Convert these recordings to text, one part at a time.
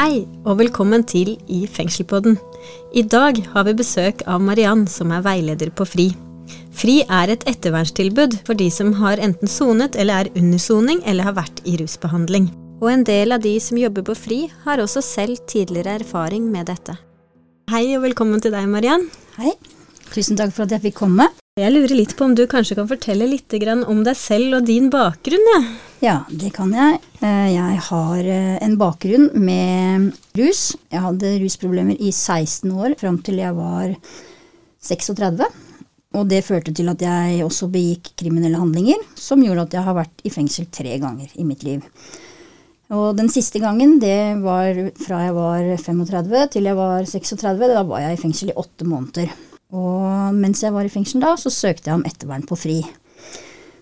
Hei, og velkommen til I fengselpodden. I dag har vi besøk av Mariann, som er veileder på FRI. FRI er et ettervernstilbud for de som har enten sonet eller er under soning eller har vært i rusbehandling. Og en del av de som jobber på FRI, har også selv tidligere erfaring med dette. Hei og velkommen til deg, Mariann. Hei. Tusen takk for at jeg fikk komme. Jeg lurer litt på om du kanskje kan fortelle litt om deg selv og din bakgrunn? Ja, ja det kan jeg. Eh, jeg har eh, en bakgrunn med rus. Jeg hadde rusproblemer i 16 år fram til jeg var 36. Og det førte til at jeg også begikk kriminelle handlinger, som gjorde at jeg har vært i fengsel tre ganger i mitt liv. Og den siste gangen, det var fra jeg var 35 til jeg var 36. Da var jeg i fengsel i åtte måneder. Og mens jeg var i fengsel da, så søkte jeg om ettervern på FRI.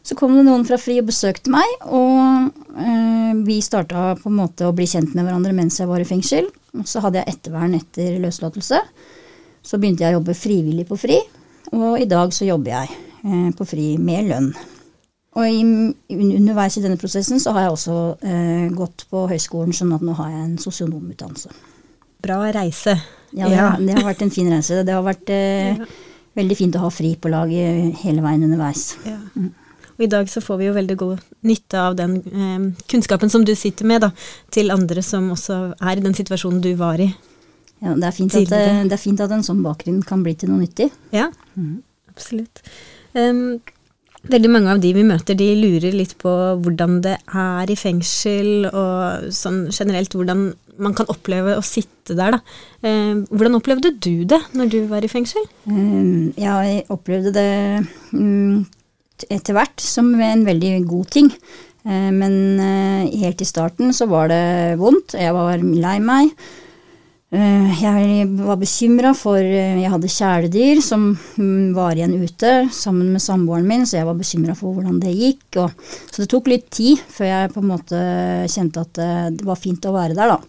Så kom det noen fra FRI og besøkte meg, og eh, vi starta på en måte å bli kjent med hverandre mens jeg var i fengsel. Og så hadde jeg ettervern etter løslatelse. Så begynte jeg å jobbe frivillig på FRI, og i dag så jobber jeg eh, på FRI med lønn. Og i, underveis i denne prosessen så har jeg også eh, gått på høyskolen, sånn at nå har jeg en sosionomutdannelse. Bra reise. Ja, det, det, har vært en fin reise. Det har vært eh, veldig fint å ha fri på laget hele veien underveis. Ja. Mm. Og i dag så får vi jo veldig god nytte av den eh, kunnskapen som du sitter med, da, til andre som også er i den situasjonen du var i. Ja, det er fint, at, eh, det er fint at, en sånn bakgrunn kan bli til noe nyttig. Ja, mm. absolutt. Um, Veldig mange av de vi møter, de lurer litt på hvordan det er i fengsel, og sånn generelt hvordan man kan oppleve å sitte der, da. Eh, hvordan opplevde du det når du var i fengsel? Um, jeg opplevde det um, etter hvert som en veldig god ting. Uh, men helt i starten så var det vondt, jeg var lei meg. Eh, jeg var bekymra for eh, Jeg hadde kjæledyr som mm, var igjen ute sammen med samboeren min, så jeg var bekymra for hvordan det gikk. Og, så det tok litt tid før jeg på en måte kjente at eh, det var fint å være der, da.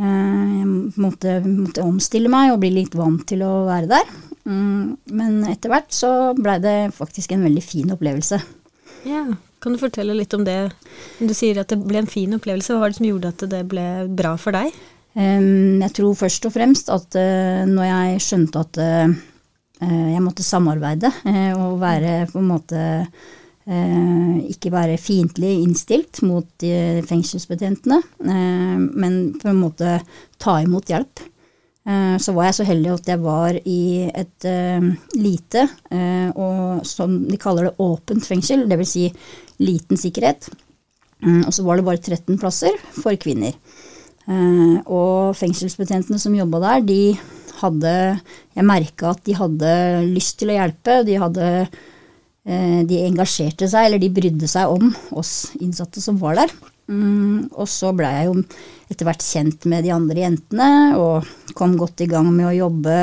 Jeg måtte, måtte omstille meg og bli litt vant til å være der. Mm, men etter hvert så blei det faktisk en veldig fin opplevelse. Ja, Kan du fortelle litt om det? Du sier at det ble en fin opplevelse. Hva var det som gjorde at det ble bra for deg? Jeg tror først og fremst at eh, når jeg skjønte at eh, eh, jeg måtte samarbeide og være på en måte ikke være fiendtlig innstilt mot fengselsbetjentene, men på en måte ta imot hjelp. Så var jeg så heldig at jeg var i et lite, og som de kaller det åpent fengsel, dvs. Si liten sikkerhet. Mm, og så var det bare 13 plasser for kvinner. Eh, og fengselsbetjentene som jobba der, de hadde Jeg merka at de hadde lyst til å hjelpe. De hadde eh, De engasjerte seg, eller de brydde seg om oss innsatte som var der. Mm, og så blei jeg jo etter hvert kjent med de andre jentene, og kom godt i gang med å jobbe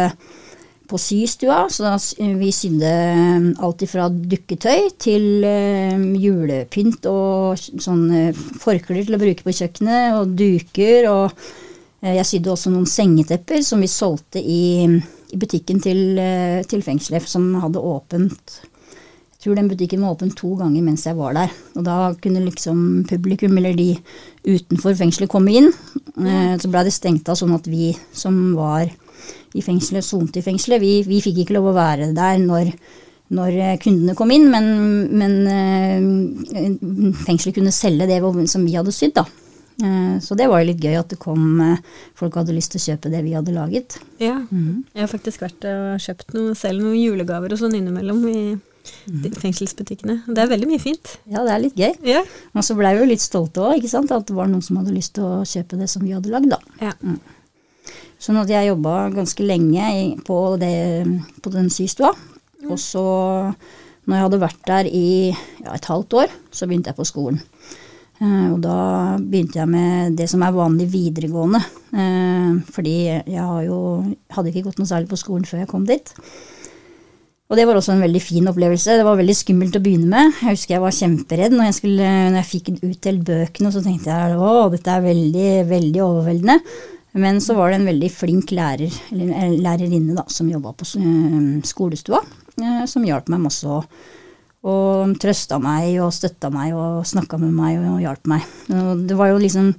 på systua. Så vi sydde um, alt fra dukketøy til uh, julepynt og sånne forklær til å bruke på kjøkkenet, og duker. Og jeg sydde også noen sengetepper som vi solgte i, i butikken til, til fengselet, som hadde åpent. Jeg tror den butikken var åpen to ganger mens jeg var der. Og da kunne liksom publikum, eller de utenfor fengselet, komme inn. Så blei det stengt av sånn at vi som var i fengselet, sonte i fengselet. Vi, vi, fikk ikke lov å være der når, når eh, kundene kom inn, men, men uh, fengselet kunne selge det som vi hadde sydd, da. Uh, så det var jo litt gøy at det kom folk hadde lyst til å kjøpe det vi hadde laget. Ja, mm. jeg har faktisk vært og kjøpt noe, selv noen julegaver og sånn innimellom i mm. fengselsbutikkene. Det er veldig mye fint. Ja, det er litt gøy. Ja. Og så blei vi jo litt stolte òg, ikke sant. At det var noen som hadde lyst til å kjøpe det som vi hadde lagd, da. Ja. Mm. Sånn at jeg jobba ganske lenge på, det, på den systua. Og så, når jeg hadde vært der i ja, et halvt år, så begynte jeg på skolen. Eh, og da begynte jeg med det som er vanlig videregående. Eh, fordi jeg jo, hadde ikke gått noe særlig på skolen før jeg kom dit. Og det var også en veldig fin opplevelse. Det var veldig skummelt å begynne med. Jeg husker jeg var kjemperedd når jeg, skulle, når jeg fikk utdelt bøkene, og så tenkte jeg å, dette er veldig, veldig overveldende. Men så var det en veldig flink lærer, eller lærerinne da, som jobba på eh, skolestua, eh, som hjalp meg masse. Og, og trøsta meg og støtta meg og snakka med meg og hjalp meg. Og det var jo liksom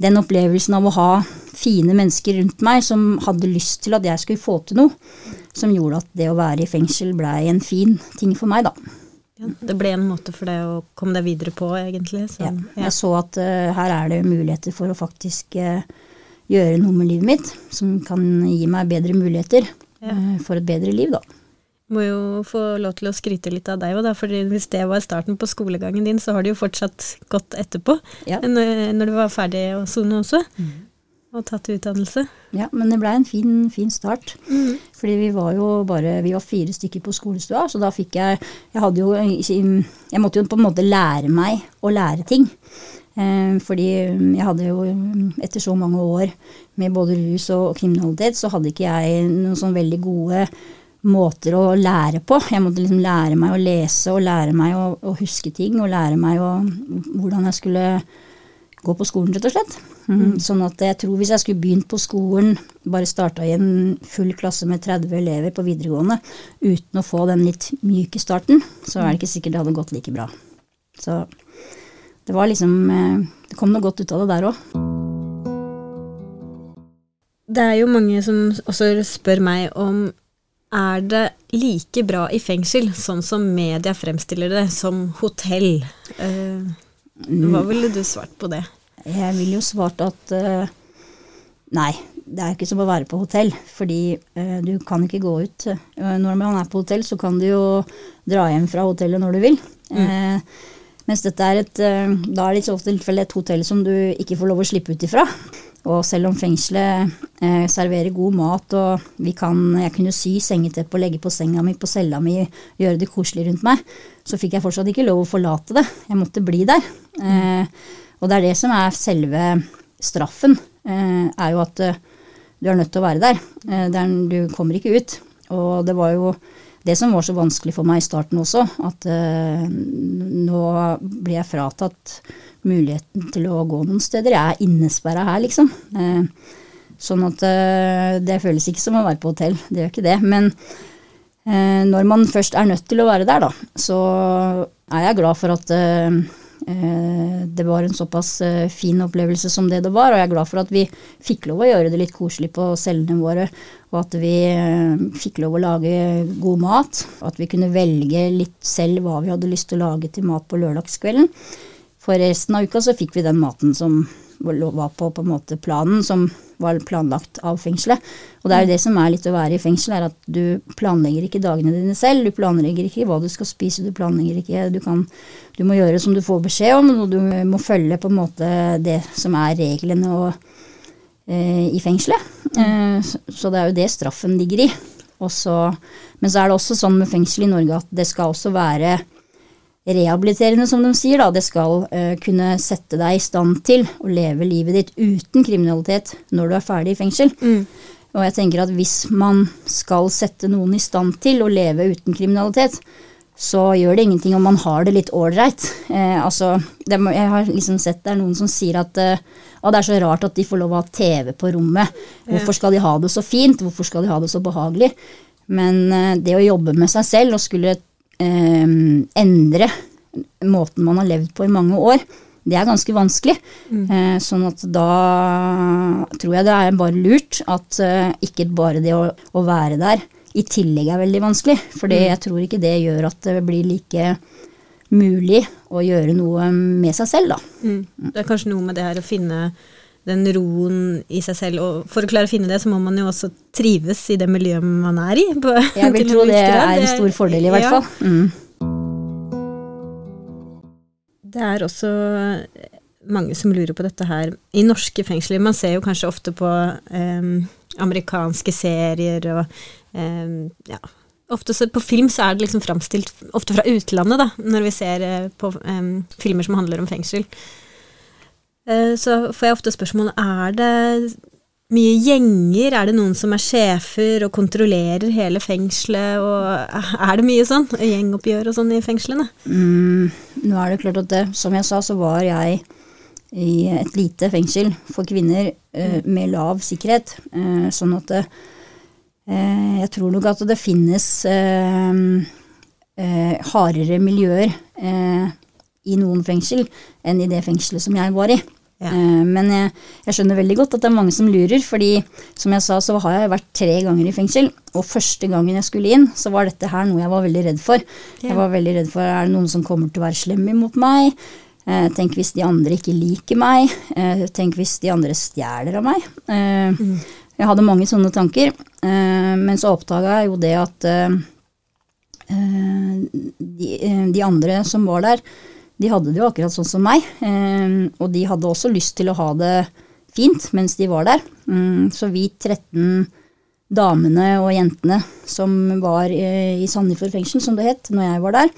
den opplevelsen av å ha fine mennesker rundt meg som hadde lyst til at jeg skulle få til noe, som gjorde at det å være i fengsel blei en fin ting for meg, da. Ja, det ble en måte for deg å komme deg videre på, egentlig. Så, ja, jeg så at uh, her er det muligheter for å faktisk uh, gjøre noe med livet mitt som kan gi meg bedre muligheter ja. for et bedre liv, da. Må jo få lov til å skryte litt av deg òg, for hvis det var starten på skolegangen din, så har det jo fortsatt gått etterpå, ja. når, når, du var ferdig å sone også. Mm. Og tatt utdannelse. Ja, men det blei en fin, fin start. Mm. Fordi vi var jo bare Vi var fire stykker på skolestua, så da fikk jeg Jeg hadde jo Jeg måtte jo på en måte lære meg å lære ting. Eh, fordi jeg hadde jo etter så mange år med både rus og kriminalitet, så hadde ikke jeg noen sånn veldig gode måter å lære på. Jeg måtte liksom lære meg å lese og lære meg å, å huske ting og lære meg å, hvordan jeg skulle gå på skolen, rett og slett. Mm. mm. Sånn at jeg tror hvis jeg skulle begynt på skolen, bare starta i en full klasse med 30 elever på videregående uten å få den litt myke starten, så er det ikke sikkert det hadde gått like bra. Så det var liksom eh, Det kom noe godt ut av det der òg. Det er jo mange som også spør meg om er det like bra i fengsel, sånn som media fremstiller det, som hotell? Uh, hva ville du svart på det? Jeg ville jo svart at uh, nei, det er ikke som å være på hotell. Fordi uh, du kan ikke gå ut. når man er på hotell, så kan du jo dra hjem fra hotellet når du vil. Mm. Mens dette er et, da er det i så tilfelle et hotell som du ikke får lov å slippe ut ifra. Og selv om fengselet eh, serverer god mat, og vi kan, jeg kunne sy sengeteppe og legge på senga mi på cella mi, gjøre det koselig rundt meg, så fikk jeg fortsatt ikke lov å forlate det. Jeg måtte bli der. Eh, og det er det som er selve straffen, eh, er jo at eh, du er nødt til å være der. Eh, der. Du kommer ikke ut. Og det var jo det som var så vanskelig for meg i starten også, at eh, nå blir jeg fratatt muligheten til å gå noen steder. Jeg er innesperra her, liksom. Eh, sånn at eh, det føles ikke som å være på hotell. Det gjør ikke det. Men eh, når man først er nødt til å være der, da, så er jeg glad for at det var en såpass fin opplevelse som det det var, og jeg er glad for at vi fikk lov å gjøre det litt koselig på cellene våre, og at vi fikk lov å lage god mat, og at vi kunne velge litt selv hva vi hadde lyst til å lage til mat på lørdagskvelden. For resten av uka så fikk vi den maten som var på, på planen, som var planlagt av fengselet. Og det er jo det som er litt å være i fengsel, er at du planlegger ikke dagene dine selv. Du planlegger ikke hva du skal spise, du planlegger ikke Du, kan, du må gjøre som du får beskjed om, og du må følge på en måte det som er reglene og, eh, i fengselet. Eh, så det er jo det straffen ligger i. Også, men så er det også sånn med fengsel i Norge at det skal også være rehabiliterende, som de sier. Da. Det skal uh, kunne sette deg i stand til å leve livet ditt uten kriminalitet når du er ferdig i fengsel. Mm. Og jeg tenker at hvis man skal sette noen i stand til å leve uten kriminalitet, så gjør det ingenting om man har det litt ålreit. Eh, altså, jeg har liksom sett det er noen som sier at eh, det er så rart at de får lov å ha TV på rommet. Hvorfor skal de ha det så fint? Hvorfor skal de ha det så behagelig? Men eh, det å jobbe med seg selv og skulle endre måten man har levd på i mange år. Det er ganske vanskelig. Mm. Eh, sånn at da tror jeg det er bare lurt at eh, ikke bare det å, å, være der i tillegg er veldig vanskelig. For mm. jeg tror ikke det gjør at det blir like mulig å gjøre noe med seg selv, da. Mm. Det er kanskje noe med det her å finne den roen i seg selv. Og for å klare å finne det, så må man jo også trives i det miljøet man er i. På, jeg vil tro det er en stor fordel, i hvert ja. fall. Mm. Det er også mange som lurer på dette her. I norske fengsler, man ser jo kanskje ofte på eh, amerikanske serier og eh, ja, Ofte så, på film så er det liksom framstilt ofte fra utlandet, da, når vi ser eh, på um, filmer som handler om fengsel. Eh, så får jeg ofte spørsmål er det mye gjenger. Er det noen som er sjefer og kontrollerer hele fengselet? Og er det mye sånn gjengoppgjør og sånn i fengslene? Mm, nå er det klart at det, som jeg sa, så var jeg i et lite fengsel for kvinner uh, med lav sikkerhet. Uh, sånn at det, uh, jeg tror nok at det finnes hardere miljøer i noen fengsel enn i det fengselet som jeg var i. Ja. Eh, men jeg, jeg skjønner veldig godt at det er mange som lurer, fordi som jeg sa, så har jeg vært tre ganger i fengsel. Og første gangen jeg skulle inn, så var dette her noe jeg var veldig redd for. Ja. Jeg var veldig redd for er det noen som kommer til å være slem imot meg. Eh, tenk hvis de andre ikke liker meg. Eh, tenk hvis de andre stjeler av meg. Eh, Jeg hadde mange sånne tanker. Eh, men så oppdaga jeg jo det at eh, de, de andre som var der, de hadde det jo akkurat sånn som meg. eh, Og de hadde også lyst til å ha det fint mens de var der. Mm, Så vi 13 damene og jentene som var eh, i Sandefjord fengsel, som det het, når jeg var der,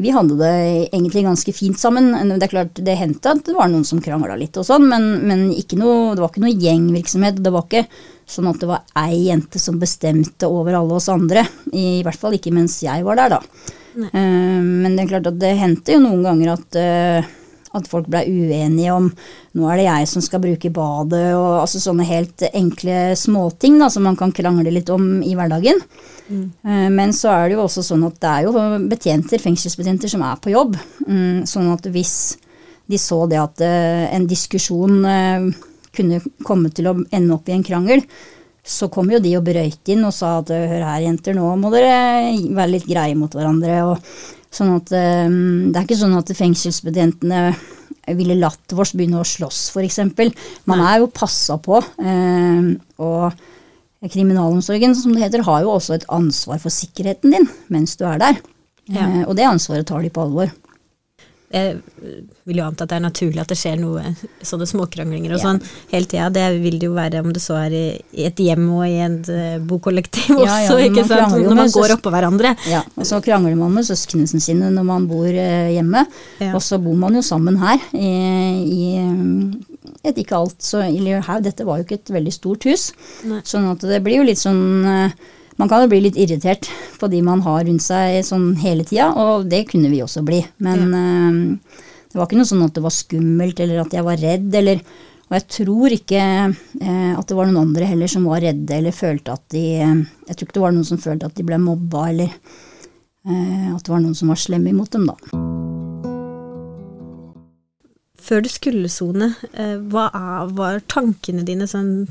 vi hadde det egentlig ganske fint sammen. Det er klart, det hendte at det var noen som krangla litt og sånn, men, men ikke noe, det var ikke noe gjengvirksomhet. Det var ikke sånn at det var ei jente som bestemte over alle oss andre. I hvert fall ikke mens jeg var der, da. Eh, men det er klart at det hendte jo noen ganger at, eh, at folk blei uenige om nå er det jeg som skal bruke badet, og altså sånne helt enkle småting da, som man kan krangle litt om i hverdagen. Eh, Men så er det jo også sånn at det er jo betjenter, fengselsbetjenter som er på jobb. Mm, Sånn at hvis de så det at en diskusjon kunne komme til å ende opp i en krangel, så kom jo de og brøyt inn og sa at hør her jenter, nå må dere være litt greie mot hverandre. og sånn at um, Det er ikke sånn at fengselsbetjentene ville latt oss begynne å slåss, f.eks. Man er jo passa på. Um, og Kriminalomsorgen, som det heter, har jo også et ansvar for sikkerheten din mens du er der. Ja. Uh, og det ansvaret tar de på alvor. Jeg vil jo anta at det er naturlig at det skjer noe sånne småkranglinger og Ja. sånn hele tida. Det vil det jo være om det så er i, et hjem og i et eh, bokollektiv også, Ja, ja, ikke sant. Når man går oppå hverandre. Ja, og så krangler man med søsknene sine når man bor eh, hjemme. Ja. Og så bor man jo sammen her i, i et ikke alt, så Dette var jo ikke et veldig stort hus. Nei. Sånn at det blir jo litt sånn eh, Man kan jo bli litt irritert på de man har rundt seg sånn hele tida, og det kunne vi også bli. Men eh, det var ikke noe sånn at det var skummelt, eller at jeg var redd, eller Og jeg tror ikke eh, at det var noen andre heller som var redde eller følte at de eh, Jeg tror ikke det var noen som følte at de ble mobba, eller at det var noen som var slemme imot dem, da. Før du skulle sone, hva er- var tankene dine sånn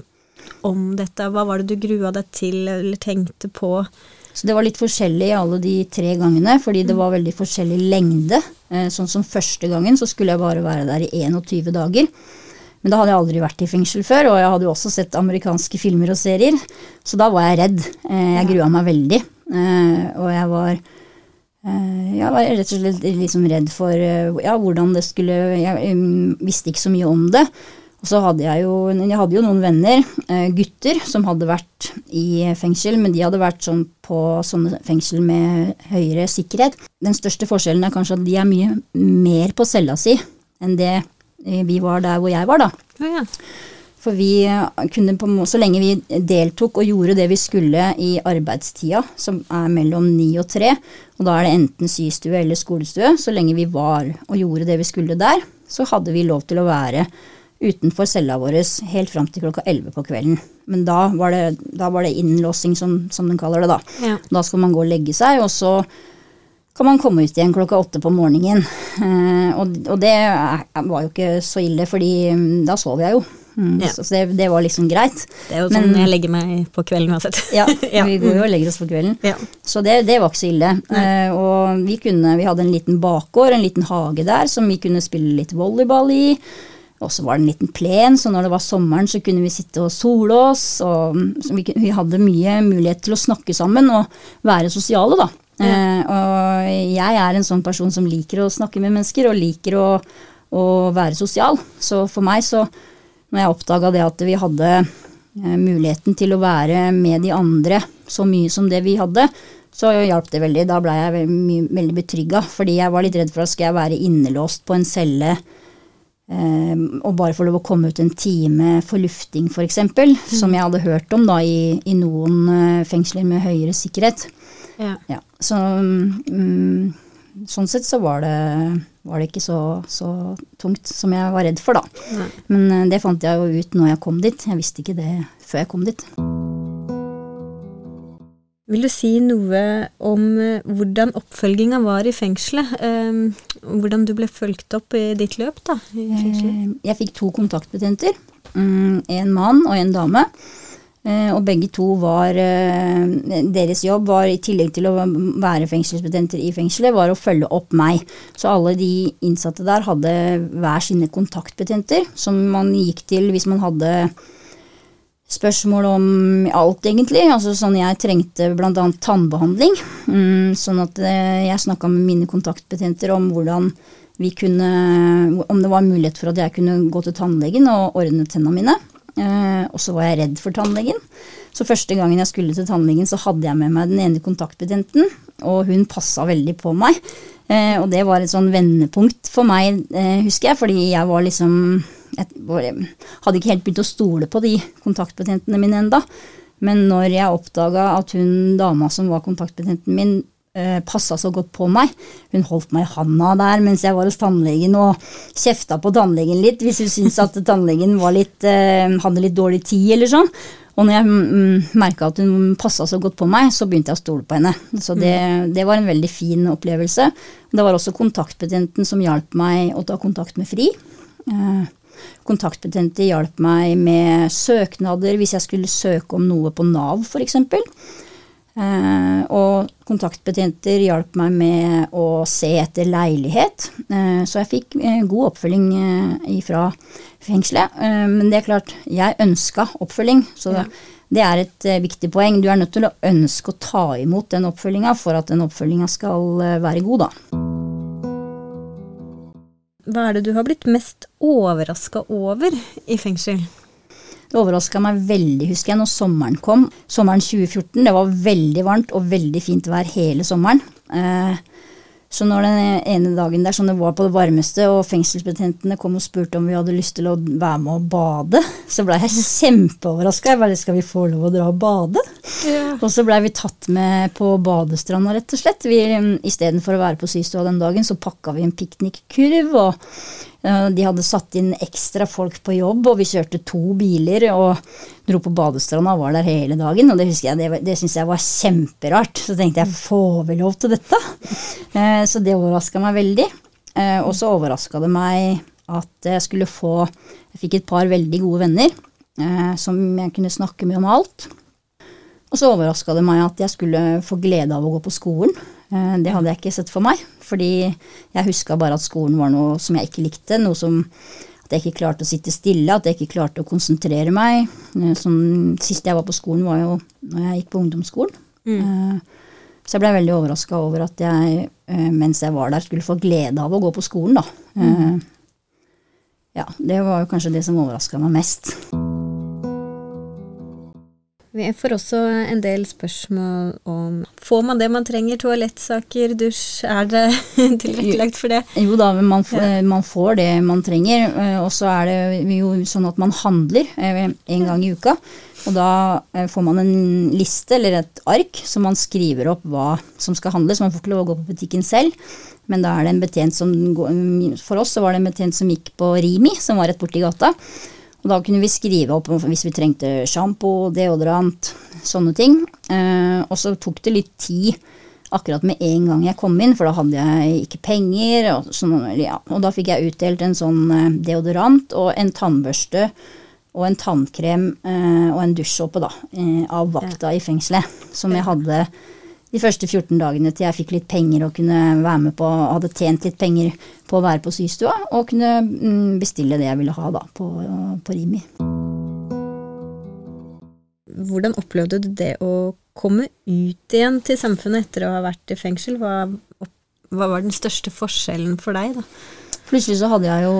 om dette? Hva var det du grua deg til eller tenkte på? Så det var litt forskjellig alle de tre gangene, fordi det var veldig forskjellig lengde. Eh, Sånn som første gangen så skulle jeg bare være der i 21 dager. Men da hadde jeg aldri vært i fengsel før, og jeg hadde jo også sett amerikanske filmer og serier. Så da var jeg redd. Eh, Jeg grua meg veldig. Eh, Og jeg var jeg var rett og slett liksom redd for ja, hvordan det skulle Jeg visste ikke så mye om det. Og så hadde jeg jo, jeg hadde jo noen venner, eh, gutter, som hadde vært i fengsel, men de hadde vært sånn på sånne fengsel med høyere sikkerhet. Den største forskjellen er kanskje at de er mye mer på cella si enn det eh, vi var der hvor jeg var, da. Ja, ja. For vi eh, kunne på, så lenge vi deltok og gjorde det vi skulle i arbeidstida, som er mellom ni og tre, og da er det enten systue eller skolestue, så lenge vi var og gjorde det vi skulle der, så hadde vi lov til å være utenfor cella vår helt fram til klokka elleve på kvelden. Men da var det, da var det innlåsing, som, som de kaller det da. Ja. Da skal man gå og legge seg, og så kan man komme ut igjen klokka åtte på morgenen. Eh, og, og det var jo ikke så ille, fordi mm, da sov jeg jo. Mm, Ja. Så det, det var liksom greit. Det er jo sånn Men- jeg legger meg på kvelden uansett. Ja, Ja. vi går jo og legger oss på kvelden. Ja. Så det, det var ikke så ille. Eh, og vi, kunne, vi hadde en liten bakgård, en liten hage der, som vi kunne spille litt volleyball i. Og så var det en liten plen, så når det var sommeren, så kunne vi sitte og sole oss. Og så vi, vi hadde mye mulighet til å snakke sammen og være sosiale, da. Eh, og jeg er en sånn person som liker å snakke med mennesker, og liker å, å være sosial. Så for meg så, når jeg oppdaga det at vi hadde eh, muligheten til å være med de andre så mye som det vi hadde, så hjalp det veldig. Da blei jeg veldig, veldig betrygga, fordi jeg var litt redd for at skal jeg være innelåst på en celle og bare få lov å komme ut en time for lufting, f.eks., som jeg hadde hørt om da i, i noen eh, fengsler med høyere sikkerhet. Ja. Ja, så um, sånn sett så var det, var det ikke så, så tungt som jeg var redd for, da. Nei. Men eh, det fant jeg jo ut når jeg kom dit. Jeg visste ikke det før jeg kom dit. Vil du si noe om eh, hvordan oppfølginga var i fengselet? Eh, hvordan du ble fulgt opp i ditt løp da? Eh, jeg fikk to kontaktbetjenter. Mm, en mann og en dame. Og begge to var Deres jobb var, i tillegg til å være fengselsbetjenter i fengselet, var å følge opp meg. Så alle de innsatte der hadde hver sine kontaktbetjenter, som man gikk til hvis man hadde spørsmål om alt, egentlig. Altså sånn jeg trengte bl.a. tannbehandling. Mm, sånn at eh, jeg snakka med mine kontaktbetjenter om hvordan vi kunne Om det var mulighet for at jeg kunne gå til tannlegen og ordne tennene mine. Eh, og så var jeg redd for tannlegen. Så første gangen jeg skulle til tannlegen, så hadde jeg med meg den ene kontaktbetjenten, og hun passa veldig på meg. Eh, og det var et sånn vendepunkt for meg, eh, husker jeg, fordi jeg var liksom jeg hadde ikke helt begynt å stole på de kontaktbetjentene mine enda. Men når jeg oppdaga at hun dama som var kontaktbetjenten min, eh, passa så godt på meg. Hun holdt meg i handa der mens jeg var hos tannlegen og kjefta på tannlegen litt hvis hun syntes at tannlegen litt, eh, hadde litt dårlig tid eller sånn. Og når jeg mm, merka at hun passa så godt på meg, så begynte jeg å stole på henne. Så det, mm. det var en veldig fin opplevelse. Det var også kontaktbetjenten som hjalp meg å ta kontakt med FRI. Eh, Kontaktbetjenter hjalp meg med søknader hvis jeg skulle søke om noe på Nav f.eks. Eh, og kontaktbetjenter hjalp meg med å se etter leilighet. Eh, så jeg fikk eh, god oppfølging eh, fra fengselet. Eh, men det er klart, jeg ønska oppfølging. så ja. Det er et uh, viktig poeng. Du er nødt til å ønske å ta imot den oppfølginga for at den oppfølginga skal være god, da. Hva er det du har blitt mest overraska over i fengsel? Det overraska meg veldig, husker jeg, når sommeren kom. Sommeren 2014. Det var veldig varmt og veldig fint vær hele sommeren. Eh, så når den ene dagen der som det var på det varmeste, og fengselsbetjentene kom og spurte om vi hadde lyst til å være med og bade, så blei jeg kjempeoverraska. Jeg bare skal vi få lov å dra og bade? Ja. Og så blei vi tatt med på badestranda, rett og slett. Vi, Istedenfor å være på systua den dagen, så pakka vi en piknikkurv. og de hadde satt inn ekstra folk på jobb, og vi kjørte to biler og dro på badestranda og var der hele dagen. Og det husker jeg, det, det syntes jeg var kjemperart. Så tenkte jeg får vi lov til dette? Eh, så det overraska meg veldig. Eh, og så overraska det meg at jeg skulle få Jeg fikk et par veldig gode venner eh, som jeg kunne snakke med om alt. Og så overraska det meg at jeg skulle få glede av å gå på skolen. Eh, det hadde jeg ikke sett for meg, fordi jeg huska bare at skolen var noe som jeg ikke likte. Noe som at jeg ikke klarte å sitte stille, at jeg ikke klarte å konsentrere meg. Eh, som sist jeg var på skolen, var jo når jeg gikk på ungdomsskolen. Mm. Eh, så jeg ble veldig overraska over at jeg, mens jeg var der, skulle få glede av å gå på skolen, da. Mm. Ja, det var jo kanskje det som overraska meg mest. Vi får også en del spørsmål om Får man det man trenger? Toalettsaker, dusj? Er det tilrettelagt for det? Jo da, man, ja. man får det man trenger. Eh, og så er det jo sånn at man handler eh, en gang i uka. Og da eh, får man en liste eller et ark som man skriver opp hva som skal handles. Man får ikke lov å gå på butikken selv. Men da er det en betjent som For oss så var det en betjent som gikk på Rimi, som var rett borti gata. Og da kunne vi skrive opp hvis vi trengte sjampo, deodorant, sånne ting. Eh, og så tok det litt tid akkurat med en gang jeg kom inn, for da hadde jeg ikke penger. Og, sånn, ja. og da fikk jeg utdelt en sånn eh, deodorant og en tannbørste og en tannkrem eh, og en dusjsåpe da, eh, av vakta i fengselet, som jeg hadde de første 14 dagene til jeg fikk litt penger og kunne være med på, hadde tjent litt penger på å være på systua, og kunne mm, bestille det jeg ville ha da, på, på Rimi. Hvordan opplevde du det å komme ut igjen til samfunnet etter å ha vært i fengsel? Hva, hva var den største forskjellen for deg, da? Plutselig så hadde jeg jo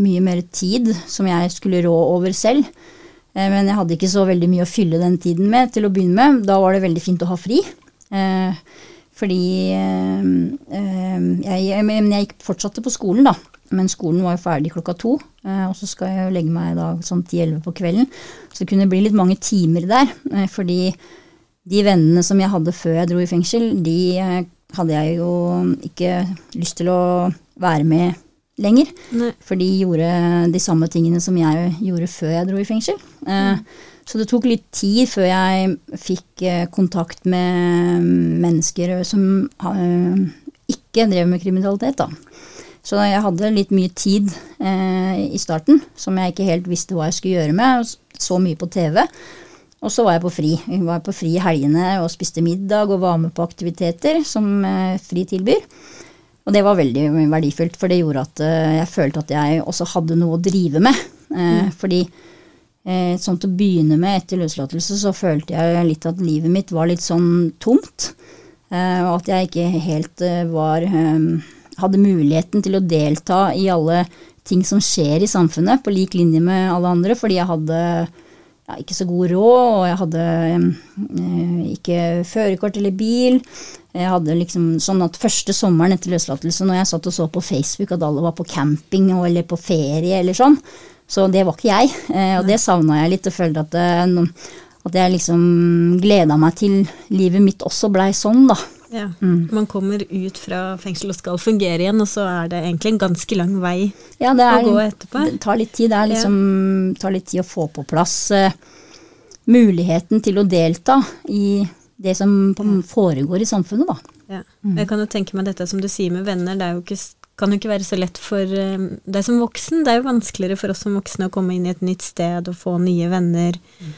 mye mer tid som jeg skulle rå over selv. Eh, men jeg hadde ikke så veldig mye å fylle den tiden med til å begynne med. Da var det veldig fint å ha fri. Fordi jeg, Men jeg, gikk fortsatte på skolen, da. Men skolen var jo ferdig klokka to, og så skal jeg legge meg da sånn ti-elleve på kvelden. Så det kunne bli litt mange timer der. Fordi de vennene som jeg hadde før jeg dro i fengsel, de hadde jeg jo ikke lyst til å være med lenger. Nei. For de gjorde de samme tingene som jeg gjorde før jeg dro i fengsel. Eh, Så det tok litt tid før jeg fikk eh, kontakt med mennesker som eh, ikke drev med kriminalitet, da. Så jeg hadde litt mye tid eh, i starten som jeg ikke helt visste hva jeg skulle gjøre med. Så mye på TV. Og så var jeg på fri. Jeg var på fri i helgene og spiste middag og var med på aktiviteter som Fri tilbyr. Og det var veldig verdifullt, for det gjorde at eh, jeg følte at jeg også hadde noe å drive med. Eh, mm. Fordi eh, sånn til å begynne med etter løslatelse så følte jeg litt at livet mitt var litt sånn tomt. Og at jeg ikke helt var hadde muligheten til å delta i alle ting som skjer i samfunnet, på lik linje med alle andre, fordi jeg hadde ja, ikke så god råd, og jeg hadde eh, ikke førerkort eller bil. Jeg hadde liksom sånn at Første sommeren etter løslatelse, når jeg satt og så på Facebook at alle var på camping eller på ferie eller sånn, så det var ikke jeg. Eh, og det savna jeg litt, og følte at, det, at jeg liksom gleda meg til livet mitt også blei sånn, da. Ja. Mm. Man kommer ut fra fengsel og skal fungere igjen, og så er det egentlig en ganske lang vei ja, er, å gå etterpå. Det tar litt tid. Det liksom, tar litt tid å få på plass uh, muligheten til å delta i det som foregår i samfunnet, da. Ja. Mm. Jeg kan jo tenke meg dette som du sier med venner, det jo ikke, kan jo ikke være så lett for uh, deg som voksen. Det er jo vanskeligere for oss som voksne å komme inn i et nytt sted og få nye venner. Mm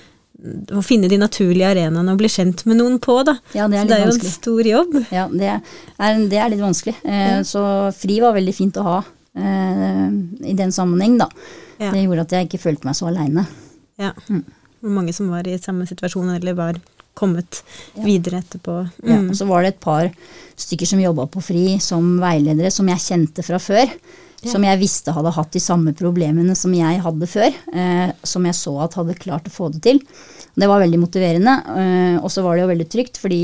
å finne de naturlige arenaene og bli kjent med noen på, da. Ja, det er, så det er jo en stor jobb. Ja, det er, det er litt vanskelig. Eh. Så fri var veldig fint å ha eh, i den sammenheng, da. Ja. Det gjorde at jeg ikke følte meg så aleine. Ja. Mm. Mange som var i samme situasjon, eller var kommet ja. videre etterpå. Mm. Ja, og så var det et par stykker som jobba på FRI som veiledere, som jeg kjente fra før. Ja. Som jeg visste hadde hatt de samme problemene som jeg hadde før. Eh, som jeg så at hadde klart å få det til. Det var veldig motiverende. Eh, og så var det jo veldig trygt, fordi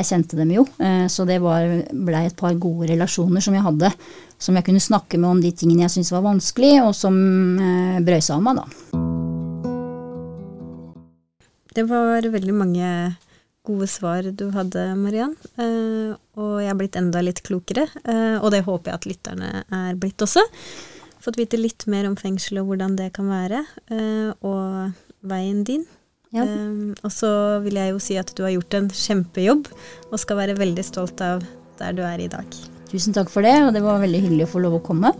jeg kjente dem jo. Eh, så det blei et par gode relasjoner som jeg hadde. Som jeg kunne snakke med om de tingene jeg syntes var vanskelig, og som eh, brøy seg av meg, da. Det var veldig mange gode svar du hadde, Mariann. Eh, og jeg er blitt enda litt klokere, eh, og det håper jeg at lytterne er blitt også. Fått vite litt mer om fengsel og hvordan det kan være, eh, og veien din. Ja. og så vil jeg jo si at du har gjort en kjempejobb, og skal være veldig stolt av der du er i dag. Tusen takk for det, og det var veldig hyggelig å få lov å komme.